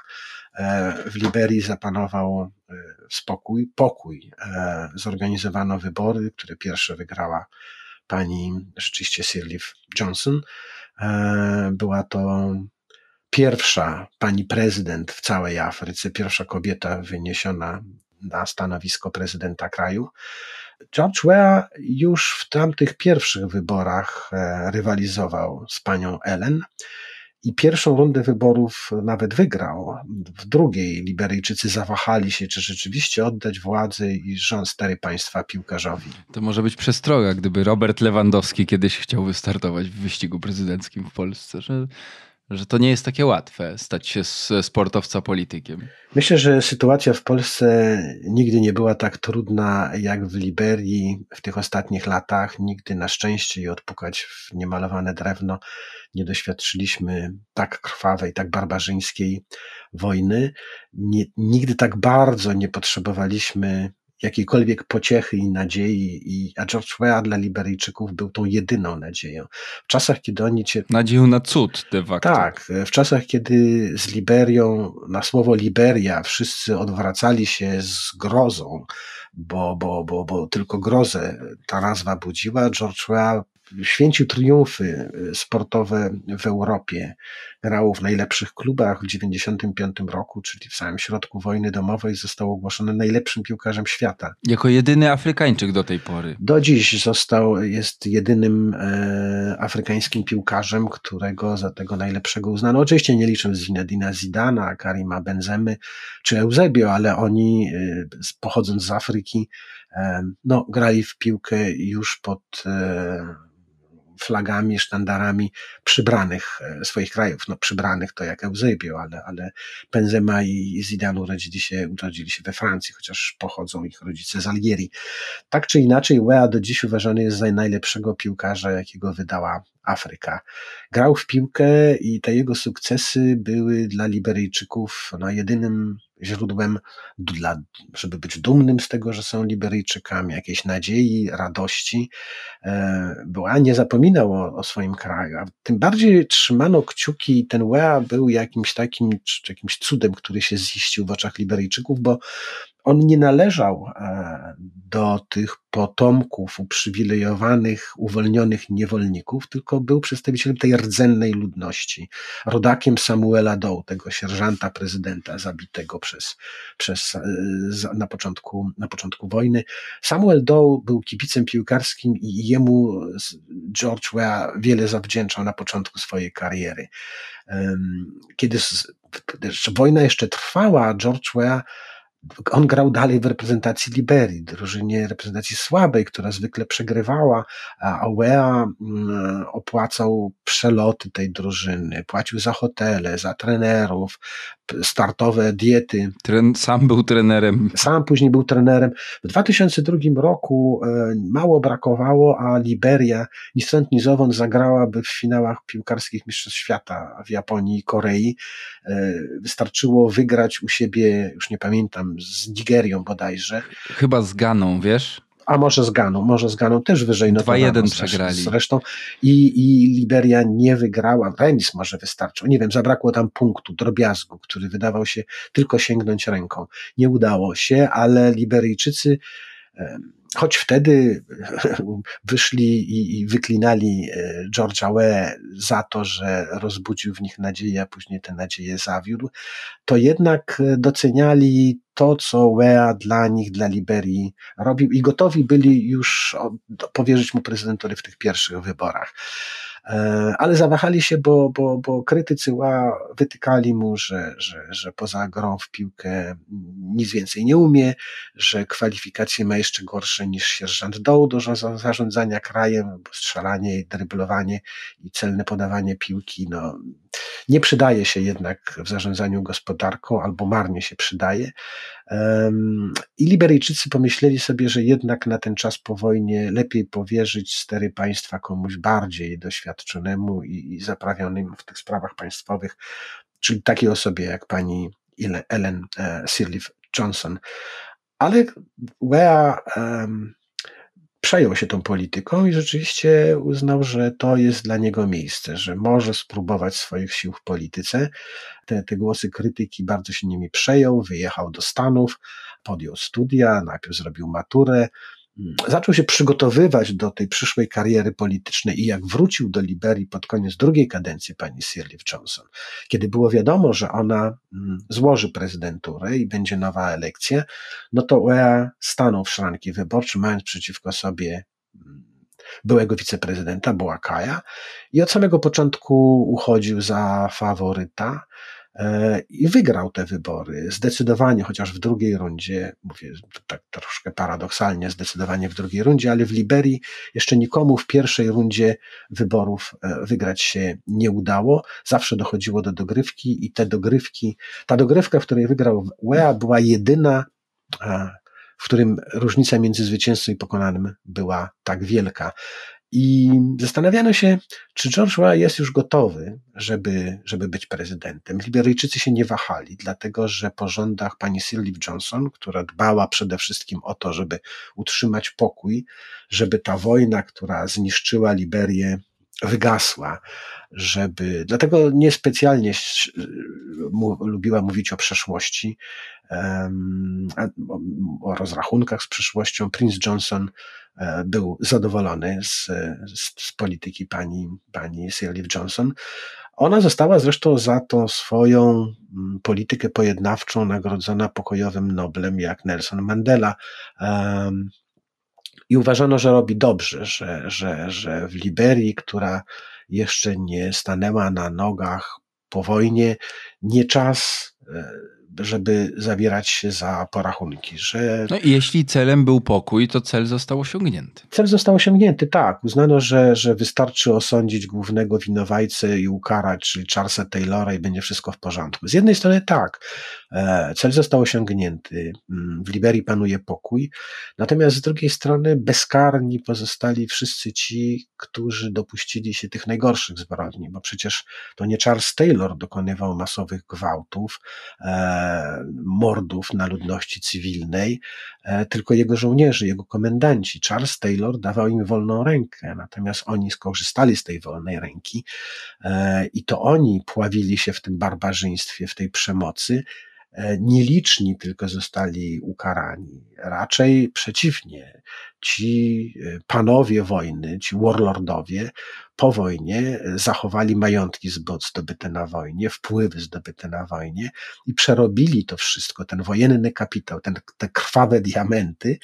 e, w Liberii zapanował e, spokój, pokój. E, zorganizowano wybory, które pierwsze wygrała pani rzeczywiście Sirleaf Johnson. Była to pierwsza pani prezydent w całej Afryce, pierwsza kobieta wyniesiona na stanowisko prezydenta kraju. George Weah już w tamtych pierwszych wyborach e, rywalizował z panią Ellen i pierwszą rundę wyborów nawet wygrał. W drugiej Liberyjczycy zawahali się, czy rzeczywiście oddać władzę i rząd stary państwa piłkarzowi. To może być przestroga, gdyby Robert Lewandowski kiedyś chciał wystartować w wyścigu prezydenckim w Polsce, że że to nie jest takie łatwe stać się sportowca politykiem. Myślę, że sytuacja w Polsce nigdy nie była tak trudna jak w Liberii w tych ostatnich latach. Nigdy na szczęście i odpukać w niemalowane drewno nie doświadczyliśmy tak krwawej, tak barbarzyńskiej wojny. Nie, nigdy tak bardzo nie potrzebowaliśmy jakiejkolwiek pociechy i nadziei, i, a George Weah dla Liberyjczyków był tą jedyną nadzieją. W czasach, kiedy oni cię... Nadzieją na cud de facto. Tak, w czasach, kiedy z Liberią, na słowo Liberia wszyscy odwracali się z grozą, bo, bo, bo, bo tylko grozę ta nazwa budziła, George Weah święcił triumfy y, sportowe w Europie. Grał w najlepszych klubach w 1995 roku, czyli w samym środku wojny domowej został ogłoszony najlepszym piłkarzem świata. Jako jedyny Afrykańczyk do tej pory. Do dziś został, jest jedynym e, afrykańskim piłkarzem, którego za tego najlepszego uznano. Oczywiście nie licząc Zinedina Zidana, Karima Benzemy czy Eusebio, ale oni e, pochodząc z Afryki, e, no, grali w piłkę już pod e, flagami, sztandarami przybranych e, swoich krajów. No przybranych to jak Eusebio, ale, ale Benzema i Zidane urodzili się, urodzili się we Francji, chociaż pochodzą ich rodzice z Algierii. Tak czy inaczej, Wea do dziś uważany jest za najlepszego piłkarza, jakiego wydała Afryka. Grał w piłkę i te jego sukcesy były dla Liberyjczyków no, jedynym źródłem, dla, żeby być dumnym z tego, że są Liberyjczykami, jakiejś nadziei, radości. E, była, nie zapominał o, o, swoim kraju, a tym bardziej trzymano kciuki, ten Wea był jakimś takim, jakimś cudem, który się ziścił w oczach Liberyjczyków, bo on nie należał e, do tych potomków uprzywilejowanych, uwolnionych niewolników, tylko był przedstawicielem tej rdzennej ludności, rodakiem Samuela Doe, tego sierżanta prezydenta zabitego przez, przez, e, na, początku, na początku wojny. Samuel Doe był kibicem piłkarskim i jemu George Weah wiele zawdzięczał na początku swojej kariery. Kiedy wojna jeszcze trwała, George Weah on grał dalej w reprezentacji Liberii, drużynie reprezentacji słabej, która zwykle przegrywała, a Owea mm, opłacał przeloty tej drużyny, płacił za hotele, za trenerów, startowe diety. Tren, sam był trenerem. Sam później był trenerem. W 2002 roku e, mało brakowało, a Liberia ni stąd ni zowąd zagrałaby w finałach piłkarskich Mistrzostw Świata w Japonii i Korei. E, wystarczyło wygrać u siebie, już nie pamiętam, z Nigerią bodajże. Chyba z Ganą, wiesz? A może z Ganą, może z Ganą też wyżej notowano. 2-1 przegrali. Zresztą i, i Liberia nie wygrała, remis może wystarczył, nie wiem, zabrakło tam punktu, drobiazgu, który wydawał się tylko sięgnąć ręką. Nie udało się, ale Liberyjczycy choć wtedy wyszli i, wyklinali e, George'a Weah za to, że rozbudził w nich nadzieję, a później te nadzieje zawiódł, to jednak doceniali to, co Weah dla nich, dla Liberii robił i gotowi byli już powierzyć mu prezydentury w tych pierwszych wyborach. E, ale zawahali się, bo, bo, bo krytycy Ła wytykali mu, że, że, że poza grą w piłkę nic więcej nie umie, że kwalifikacje ma jeszcze gorsze niż sierżant Doł do zarządzania krajem, bo strzelanie dryblowanie i celne podawanie piłki no, nie przydaje się jednak w zarządzaniu gospodarką albo marnie się przydaje. I Liberyjczycy pomyśleli sobie, że jednak na ten czas po wojnie lepiej powierzyć stery państwa komuś bardziej doświadczonemu i, zaprawionym w tych sprawach państwowych, czyli takiej osobie jak pani Ellen e, Sirleaf Johnson. Ale Wea um, przejął się tą polityką i rzeczywiście uznał, że to jest dla niego miejsce, że może spróbować swoich sił w polityce. Te, te głosy krytyki bardzo się nimi przejął, wyjechał do Stanów, podjął studia, najpierw zrobił maturę, zaczął się przygotowywać do tej przyszłej kariery politycznej i jak wrócił do Liberii pod koniec drugiej kadencji pani Sirleaf Johnson, kiedy było wiadomo, że ona mm, złoży prezydenturę i będzie nowa elekcja, no to UEA stanął w szranki wyborcze, mając przeciwko sobie mm, byłego wiceprezydenta Boakaja i od samego początku uchodził za faworyta. E, i wygrał te wybory. Zdecydowanie, chociaż w drugiej rundzie, mówię tak troszkę paradoksalnie, zdecydowanie w drugiej rundzie, ale w Liberii jeszcze nikomu w pierwszej rundzie wyborów e, wygrać się nie udało. Zawsze dochodziło do dogrywki i te dogrywki, ta dogrywka, w której wygrał Wea, była jedyna e, w którym różnica między zwycięzcą i pokonanym była tak wielka. I zastanawiano się, czy George Weah jest już gotowy, żeby, żeby być prezydentem. Liberyjczycy się nie wahali, dlatego że po rządach pani Sirleaf Johnson, która dbała przede wszystkim o to, żeby utrzymać pokój, żeby ta wojna, która zniszczyła Liberię, wygasła, żeby. Dlatego niespecjalnie lubiła mówić o przeszłości, o rozrachunkach z przyszłością. Prince Johnson był zadowolony z, z, z polityki pani, pani Sirleaf Johnson. Ona została zresztą za tą swoją mm, politykę pojednawczą nagrodzona pokojowym Noblem jak Nelson Mandela. I uważano, że robi dobrze, że, że, że w Liberii, która jeszcze nie stanęła na nogach po wojnie, nie czas e, żeby zabierać się za porachunki. Że... No i jeśli celem był pokój, to cel został osiągnięty. Cel został osiągnięty, tak. Uznano, że, że wystarczy osądzić głównego winowajcę i ukarać, czyli Charlesa Taylora i będzie wszystko w porządku. Z jednej strony tak, cel został osiągnięty, mm, w Liberii panuje pokój, natomiast z drugiej strony bezkarni pozostali wszyscy ci, którzy dopuścili się tych najgorszych zbrodni, bo przecież to nie Charles Taylor dokonywał masowych gwałtów, e, mordów na ludności cywilnej, e, tylko jego żołnierze, jego komendanci. Charles Taylor dawał im wolną rękę, natomiast oni skorzystali z tej wolnej ręki e, i to oni pławili się w tym barbarzyństwie, w tej przemocy, e, nieliczni tylko zostali ukarani. Raczej przeciwnie. Ci e, panowie wojny, ci warlordowie po wojnie zachowali majątki zdobyte na wojnie, wpływy zdobyte na wojnie i przerobili to wszystko, ten wojenny kapitał, ten, te krwawe diamenty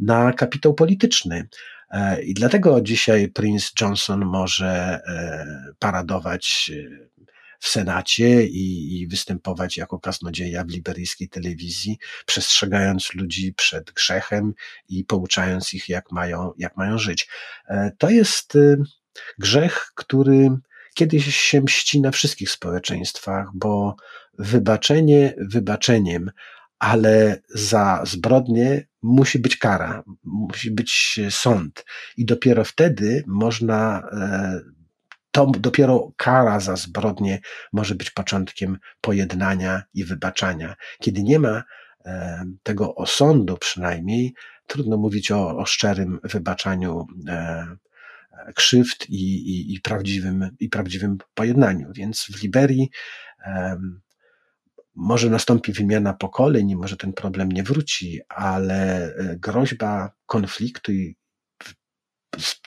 na kapitał polityczny. E, I dlatego dzisiaj Prince Johnson może paradować w Senacie i, i występować jako kaznodzieja w liberyjskiej telewizji, przestrzegając ludzi przed grzechem i pouczając ich, jak mają, jak mają żyć. E, to jest y, grzech, który kiedyś się mści na wszystkich społeczeństwach, bo wybaczenie wybaczeniem, ale za zbrodnie musi być kara, musi być sąd. I dopiero wtedy można e, to dopiero kara za zbrodnie może być początkiem pojednania i wybaczania. Kiedy nie ma e, tego osądu przynajmniej, trudno mówić o, o szczerym wybaczaniu e, krzywd i, i, i, prawdziwym, i prawdziwym pojednaniu. Więc w Liberii może nastąpi wymiana pokoleń, może ten problem nie wróci, ale groźba konfliktu i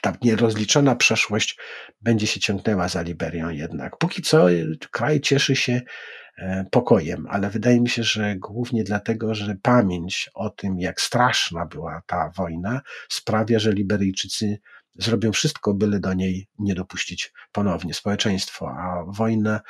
ta nierozliczona przeszłość będzie się ciągnęła za Liberią jednak. Póki co kraj cieszy się e, pokojem, ale wydaje mi się, że głównie dlatego, że pamięć o tym, jak straszna była ta wojna, sprawia, że Liberyjczycy zrobią wszystko, byle do niej nie dopuścić ponownie społeczeństwo, a wojna,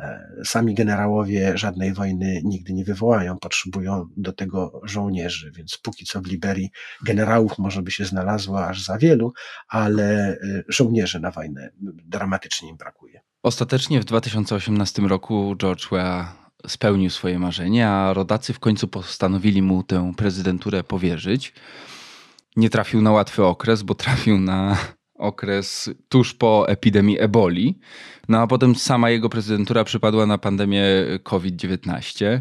e, sami generałowie żadnej wojny nigdy nie wywołają, potrzebują do tego żołnierzy, więc póki co w Liberii generałów może by się znalazło aż za wielu, ale e, żołnierzy na wojnę dramatycznie im brakuje. Ostatecznie w 2018 roku George Weah spełnił swoje marzenie, a rodacy w końcu postanowili mu tę prezydenturę powierzyć nie trafił na łatwy okres, bo trafił na okres tuż po epidemii eboli. No a potem sama jego prezydentura przypadła na pandemię COVID-19.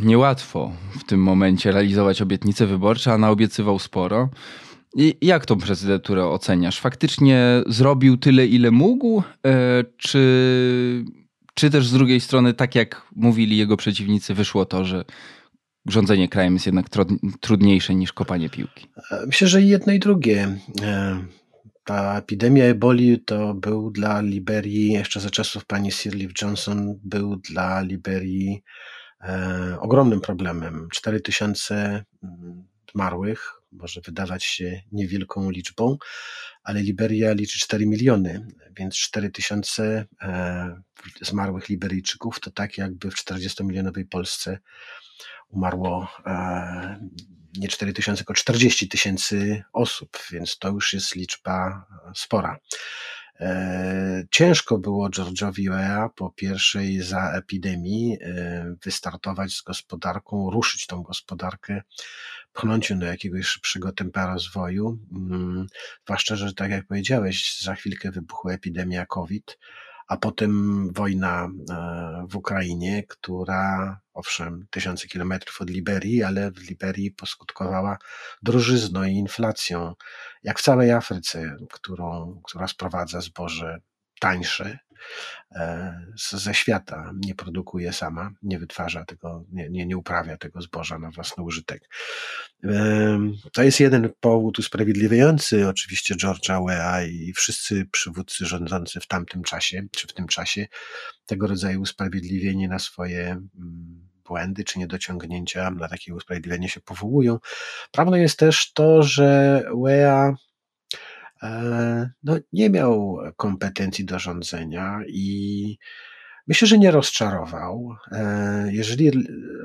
Niełatwo w tym momencie realizować obietnice wyborcze, a naobiecywał sporo. I jak tą prezydenturę oceniasz? Faktycznie zrobił tyle, ile mógł, e, czy, czy też z drugiej strony, tak jak mówili jego przeciwnicy, wyszło to, że rządzenie krajem jest jednak trudniejsze niż kopanie piłki? Myślę, że jedno i drugie. E, ta epidemia eboli to był dla Liberii, jeszcze za czasów pani Sirleaf Johnson, był dla Liberii e, ogromnym problemem. 4000 mm, zmarłych, może wydawać się niewielką liczbą, ale Liberia liczy 4 miliony, więc 4 tysiące e, zmarłych Liberijczyków to tak jakby w 40-milionowej Polsce umarło e, nie 4 tysiące, tylko 40 tysięcy osób, więc to już jest liczba spora. E, ciężko było George'owi Weah po pierwszej za epidemii e, wystartować z gospodarką, ruszyć tą gospodarkę, pchnąć ją do jakiegoś szybszego tempa rozwoju. Mm, zwłaszcza, że tak jak powiedziałeś, za chwilkę wybuchła epidemia COVID a potem wojna e, w Ukrainie, która owszem, tysiące kilometrów od Liberii, ale w Liberii poskutkowała drożyzną i inflacją, jak w całej Afryce, którą, która sprowadza zboże tańsze ze świata, nie produkuje sama, nie wytwarza tego, nie, nie, nie uprawia tego zboża na własny użytek. To jest jeden powód usprawiedliwiający oczywiście George'a Weah i wszyscy przywódcy rządzący w tamtym czasie, czy w tym czasie, tego rodzaju usprawiedliwienie na swoje mm, błędy czy niedociągnięcia, na takie usprawiedliwienie się powołują. Prawdą jest też to, że Weah E, no, nie miał kompetencji do rządzenia i myślę, że nie rozczarował. E, jeżeli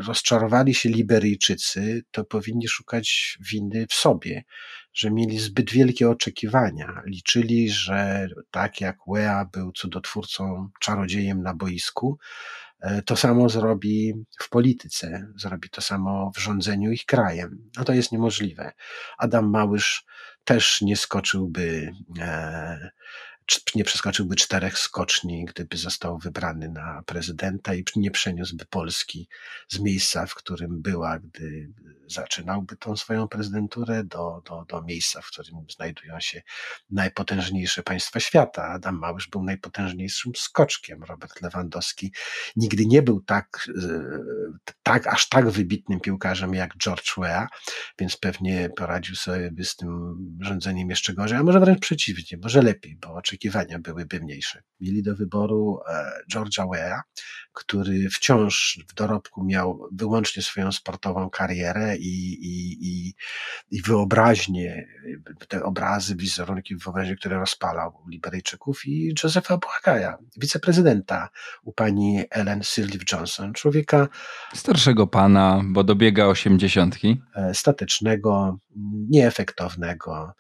rozczarowali się Liberijczycy, to powinni szukać winy w sobie, że mieli zbyt wielkie oczekiwania. Liczyli, że tak jak Wea był cudotwórcą, czarodziejem na boisku, e, to samo zrobi w polityce, zrobi to samo w rządzeniu ich krajem. No to jest niemożliwe. Adam Małysz też nie skoczyłby e, nie przeskoczyłby czterech skoczni, gdyby został wybrany na prezydenta i nie przeniósłby Polski z miejsca, w którym była, gdy zaczynałby tą swoją prezydenturę, do, do, do miejsca, w którym znajdują się najpotężniejsze państwa świata. Adam Małysz był najpotężniejszym skoczkiem. Robert Lewandowski nigdy nie był tak, tak, aż tak wybitnym piłkarzem jak George Weah, więc pewnie poradził sobie z tym rządzeniem jeszcze gorzej, a może wręcz przeciwnie, może lepiej, bo oczekiwania byłyby mniejsze. Mieli do wyboru e, George'a Weah, który wciąż w dorobku miał wyłącznie swoją sportową karierę i, i, i, i wyobraźnię, te obrazy, wizerunki wyobraźni, które rozpalał Liberyjczyków i Josepha Błagaja, wiceprezydenta u pani Ellen Sirleaf Johnson, człowieka starszego pana, bo dobiega osiemdziesiątki. E, statecznego, nieefektownego,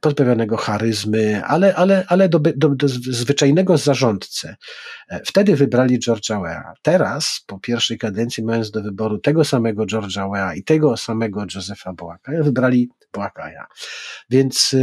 pozbawionego charyzmy, ale, ale, ale do, do, do zwyczajnego zarządcę. E, wtedy wybrali George'a Weah. Teraz, po pierwszej kadencji, mając do wyboru tego samego George'a Weah i tego samego Josepha Boakaja, wybrali Boakaja. Więc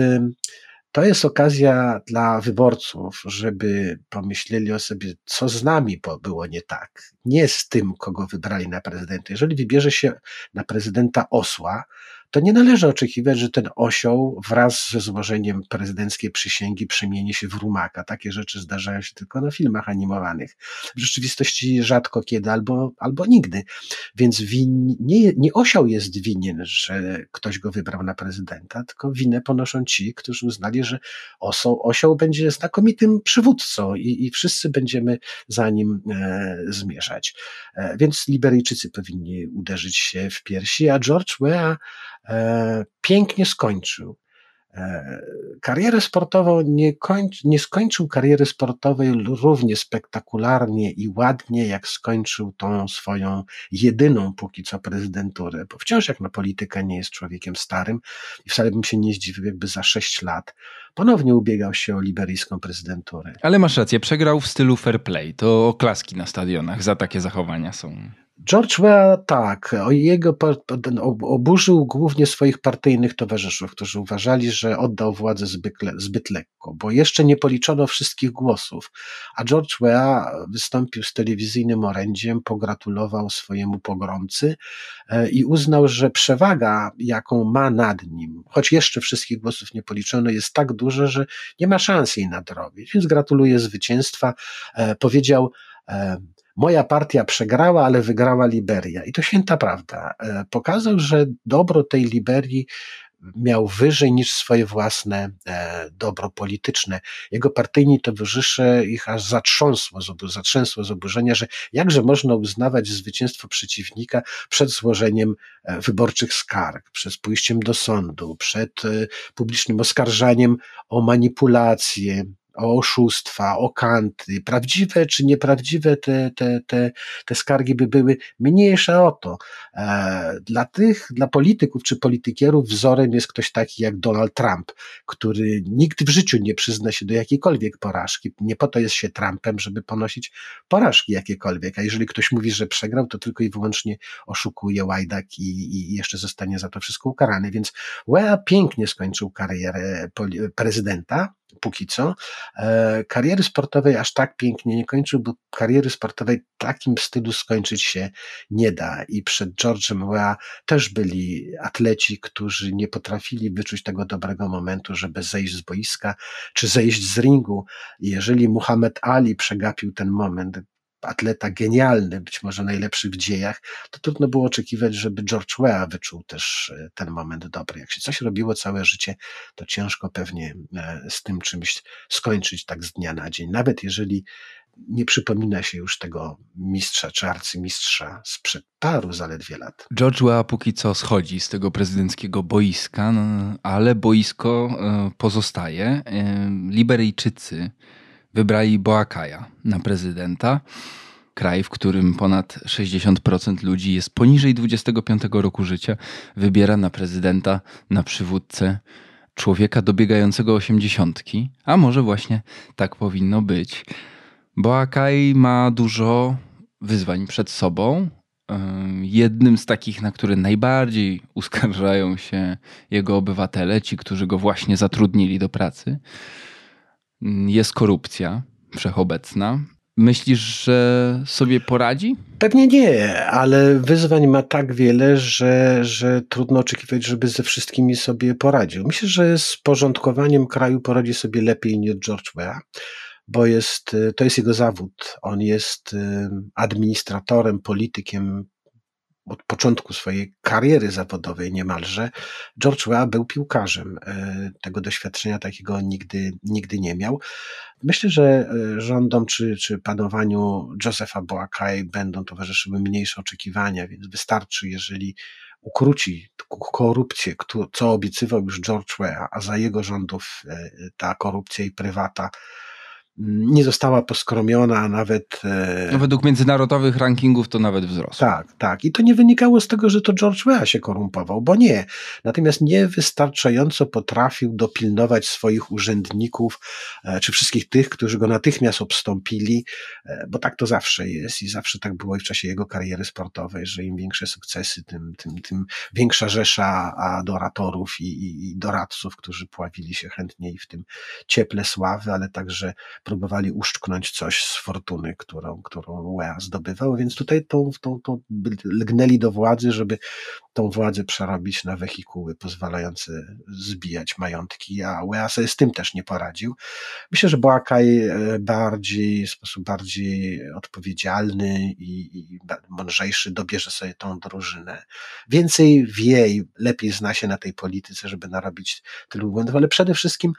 to jest okazja dla wyborców, żeby pomyśleli o sobie, co z nami było nie tak. Nie z tym, kogo wybrali na prezydenta. Jeżeli wybierze się na prezydenta osła, to nie należy oczekiwać, że ten osioł wraz ze złożeniem prezydenckiej przysięgi przemieni się w rumaka. Takie rzeczy zdarzają się tylko na filmach animowanych. W rzeczywistości rzadko kiedy albo, albo nigdy. Więc win, nie, nie osioł jest winien, że ktoś go wybrał na prezydenta, tylko winę ponoszą ci, którzy uznali, że osioł, osioł będzie znakomitym przywódcą i, i wszyscy będziemy za nim e, zmierzać. E, więc Liberyjczycy powinni uderzyć się w piersi, a George Weah pięknie skończył. E, karierę sportową nie, nie skończył kariery sportowej równie spektakularnie i ładnie, jak skończył tą swoją jedyną póki co prezydenturę, bo wciąż jak na politykę nie jest człowiekiem starym i wcale bym się nie zdziwił, jakby za sześć lat ponownie ubiegał się o liberyjską prezydenturę. Ale masz rację, przegrał w stylu fair play. To oklaski na stadionach za takie zachowania są. George Weah tak, jego oburzył głównie swoich partyjnych towarzyszów, którzy uważali, że oddał władzę zbyt, zbyt lekko, bo jeszcze nie policzono wszystkich głosów, a George Weah wystąpił z telewizyjnym orędziem, pogratulował swojemu pogromcy e, i uznał, że przewaga, jaką ma nad nim, choć jeszcze wszystkich głosów nie policzono, jest tak duża, że nie ma szans jej nadrobić, więc gratuluję zwycięstwa. E, powiedział, e, moja partia przegrała, ale wygrała Liberia. I to święta prawda. E, pokazał, że dobro tej Liberii miał wyżej niż swoje własne e, dobro polityczne. Jego partyjni towarzysze ich aż zatrząsło, zatrzęsło z oburzenia, że jakże można uznawać zwycięstwo przeciwnika przed złożeniem e, wyborczych skarg, przed pójściem do sądu, przed publicznym oskarżaniem o manipulacje, o oszustwa, o kanty, prawdziwe czy nieprawdziwe te, te, te, te skargi by były, mniejsze o to. E, dla tych, dla polityków czy politykierów wzorem jest ktoś taki jak Donald Trump, który nigdy w życiu nie przyzna się do jakiejkolwiek porażki. Nie po to jest się Trumpem, żeby ponosić porażki jakiekolwiek, a jeżeli ktoś mówi, że przegrał, to tylko i wyłącznie oszukuje łajdak i, i jeszcze zostanie za to wszystko ukarany. Więc Weah pięknie skończył karierę prezydenta, póki co. E, kariery sportowej aż tak pięknie nie kończył, bo kariery sportowej takim stylu skończyć się nie da. I przed George'em Weah też byli atleci, którzy nie potrafili wyczuć tego dobrego momentu, żeby zejść z boiska czy zejść z ringu. jeżeli Muhammad Ali przegapił ten moment, atleta genialny, być może najlepszy w dziejach, to trudno było oczekiwać, żeby George Weah wyczuł też e, ten moment dobry. Jak się coś robiło całe życie, to ciężko pewnie e, z tym czymś skończyć tak z dnia na dzień. Nawet jeżeli nie przypomina się już tego mistrza czy arcymistrza sprzed paru zaledwie lat. George Weah póki co schodzi z tego prezydenckiego boiska, no, ale boisko e, pozostaje. Liberyjczycy wybrali Boakaja na prezydenta. Kraj, w którym ponad 60% ludzi jest poniżej 25 roku życia, wybiera na prezydenta, na przywódcę człowieka dobiegającego osiemdziesiątki, a może właśnie tak powinno być. Boakaj ma dużo wyzwań przed sobą. Jednym z takich, na które najbardziej uskarżają się jego obywatele, ci, którzy go właśnie zatrudnili do pracy, jest korupcja wszechobecna. Myślisz, że sobie poradzi? Pewnie nie, ale wyzwań ma tak wiele, że, że trudno oczekiwać, żeby ze wszystkimi sobie poradził. Myślę, że z porządkowaniem kraju poradzi sobie lepiej niż George Weah, bo jest, to jest jego zawód. On jest y, administratorem, politykiem od początku swojej kariery zawodowej niemalże, George Weah był piłkarzem. E, tego doświadczenia takiego nigdy, nigdy nie miał. Myślę, że e, rządom czy, czy panowaniu Josepha Boakai będą towarzyszyły mniejsze oczekiwania, więc wystarczy, jeżeli ukróci korupcję, co obiecywał już George Weah, a za jego rządów e, ta korupcja i prywata nie została poskromiona, a nawet. E, no według międzynarodowych rankingów to nawet wzrosła. Tak, tak. I to nie wynikało z tego, że to George Weah się korumpował, bo nie. Natomiast niewystarczająco potrafił dopilnować swoich urzędników, e, czy wszystkich tych, którzy go natychmiast obstąpili, e, bo tak to zawsze jest i zawsze tak było i w czasie jego kariery sportowej, że im większe sukcesy, tym, tym, tym większa rzesza adoratorów i, i, i doradców, którzy pławili się chętniej w tym cieple sławy, ale także próbowali uszczknąć coś z fortuny, którą, którą UEA zdobywał, więc tutaj tą, tą, tą lgnęli do władzy, żeby tą władzę przerobić na wehikuły pozwalające zbijać majątki, a UEA sobie z tym też nie poradził. Myślę, że Boakaj e, bardziej, w sposób bardziej odpowiedzialny i, i mądrzejszy dobierze sobie tą drużynę. Więcej wie i lepiej zna się na tej polityce, żeby narobić tylu błędów, ale przede wszystkim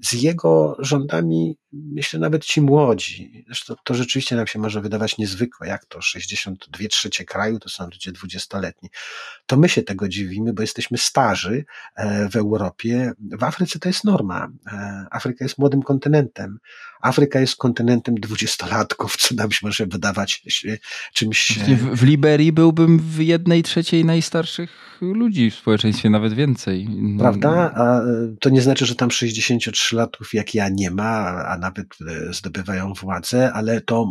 z jego rządami, myślę, nawet ci młodzi, zresztą to rzeczywiście nam się może wydawać niezwykłe, jak to 62 trzecie kraju to są ludzie dwudziestoletni. To my się tego dziwimy, bo jesteśmy starzy e, w Europie. W Afryce to jest norma. E, Afryka jest młodym kontynentem. Afryka jest kontynentem dwudziestolatków, co nam się może wydawać czymś. W, w Liberii byłbym w jednej trzeciej najstarszych ludzi w społeczeństwie, nawet więcej. Prawda? A to nie znaczy, że tam 63 latków jak ja nie ma, a nawet e, zdobywają władzę, ale to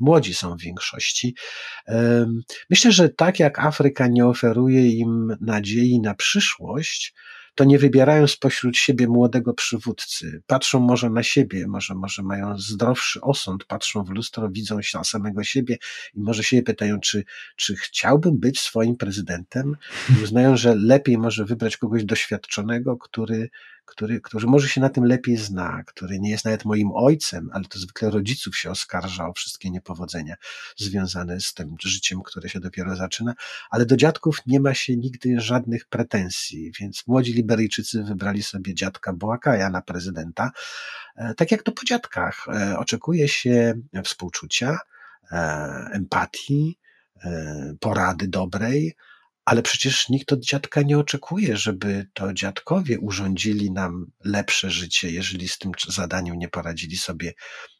młodzi są w większości. Myślę, że tak jak Afryka nie oferuje im nadziei na przyszłość, to nie wybierają spośród siebie młodego przywódcy. Patrzą może na siebie, może, może mają zdrowszy osąd, patrzą w lustro, widzą się samego siebie i może się pytają, czy, czy chciałbym być swoim prezydentem i uznają, że lepiej może wybrać kogoś doświadczonego, który który, który może się na tym lepiej zna, który nie jest nawet moim ojcem, ale to zwykle rodziców się oskarża o wszystkie niepowodzenia związane z tym życiem, które się dopiero zaczyna, ale do dziadków nie ma się nigdy żadnych pretensji, więc młodzi Liberyjczycy wybrali sobie dziadka Boakaja na prezydenta. E, tak jak to po dziadkach. E, oczekuje się współczucia, e, empatii, porady dobrej, ale przecież nikt od dziadka nie oczekuje, żeby to dziadkowie urządzili nam lepsze życie, jeżeli z tym zadaniem nie poradzili sobie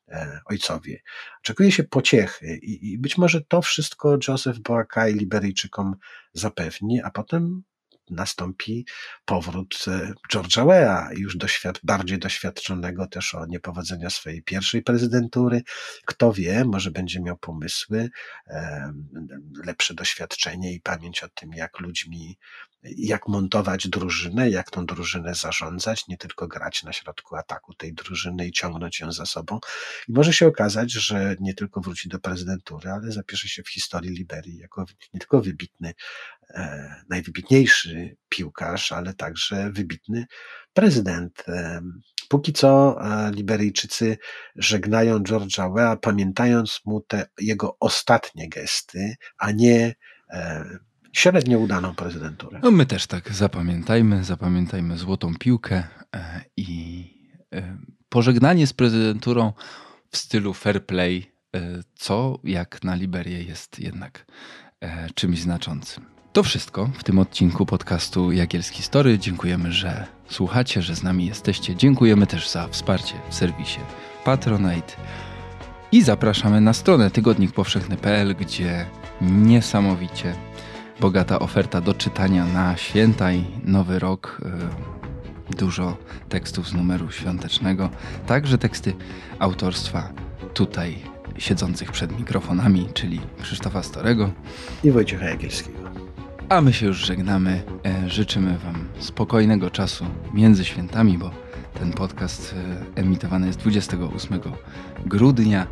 e, ojcowie. Oczekuje się pociechy i, być może to wszystko Joseph Boakai Liberyjczykom zapewni, a potem nastąpi powrót e, George'a Weah, już doświad bardziej doświadczonego też o niepowodzenia swojej pierwszej prezydentury. Kto wie, może będzie miał pomysły, lepsze doświadczenie i pamięć o tym, jak ludźmi jak montować drużynę, jak tą drużynę zarządzać, nie tylko grać na środku ataku tej drużyny i ciągnąć ją za sobą. I może się okazać, że nie tylko wróci do prezydentury, ale zapisze się w historii Liberii jako nie tylko wybitny, e, najwybitniejszy piłkarz, ale także wybitny prezydent. E, póki co e, Liberyjczycy żegnają George'a Weah, pamiętając mu te jego ostatnie gesty, a nie e, średnio udaną prezydenturę. No my też tak zapamiętajmy, zapamiętajmy złotą piłkę e, i e, pożegnanie z prezydenturą w stylu fair play, e, co jak na Liberię jest jednak czymś znaczącym. To wszystko w tym odcinku podcastu Jagielski Story. Dziękujemy, że słuchacie, że z nami jesteście. Dziękujemy też za wsparcie w serwisie Patronite. I zapraszamy na stronę tygodnikpowszechny.pl, gdzie niesamowicie bogata oferta do czytania na święta i nowy rok. Y, dużo tekstów z numeru świątecznego, także teksty autorstwa tutaj siedzących przed mikrofonami, czyli Krzysztofa Storego i Wojciecha Jagielskiego. A my się już żegnamy. E, życzymy Wam spokojnego czasu między świętami, bo ten podcast e, emitowany jest 28 grudnia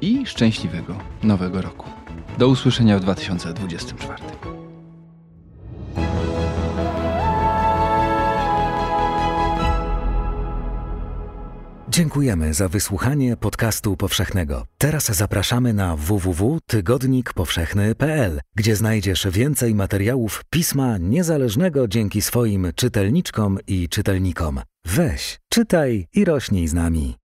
i szczęśliwego nowego roku. Do usłyszenia w 2024. Dziękujemy za wysłuchanie podcastu powszechnego. Teraz zapraszamy na www.tygodnikpowszechny.pl, gdzie znajdziesz więcej materiałów pisma niezależnego dzięki swoim czytelniczkom i czytelnikom. Weź, czytaj i rośnij z nami.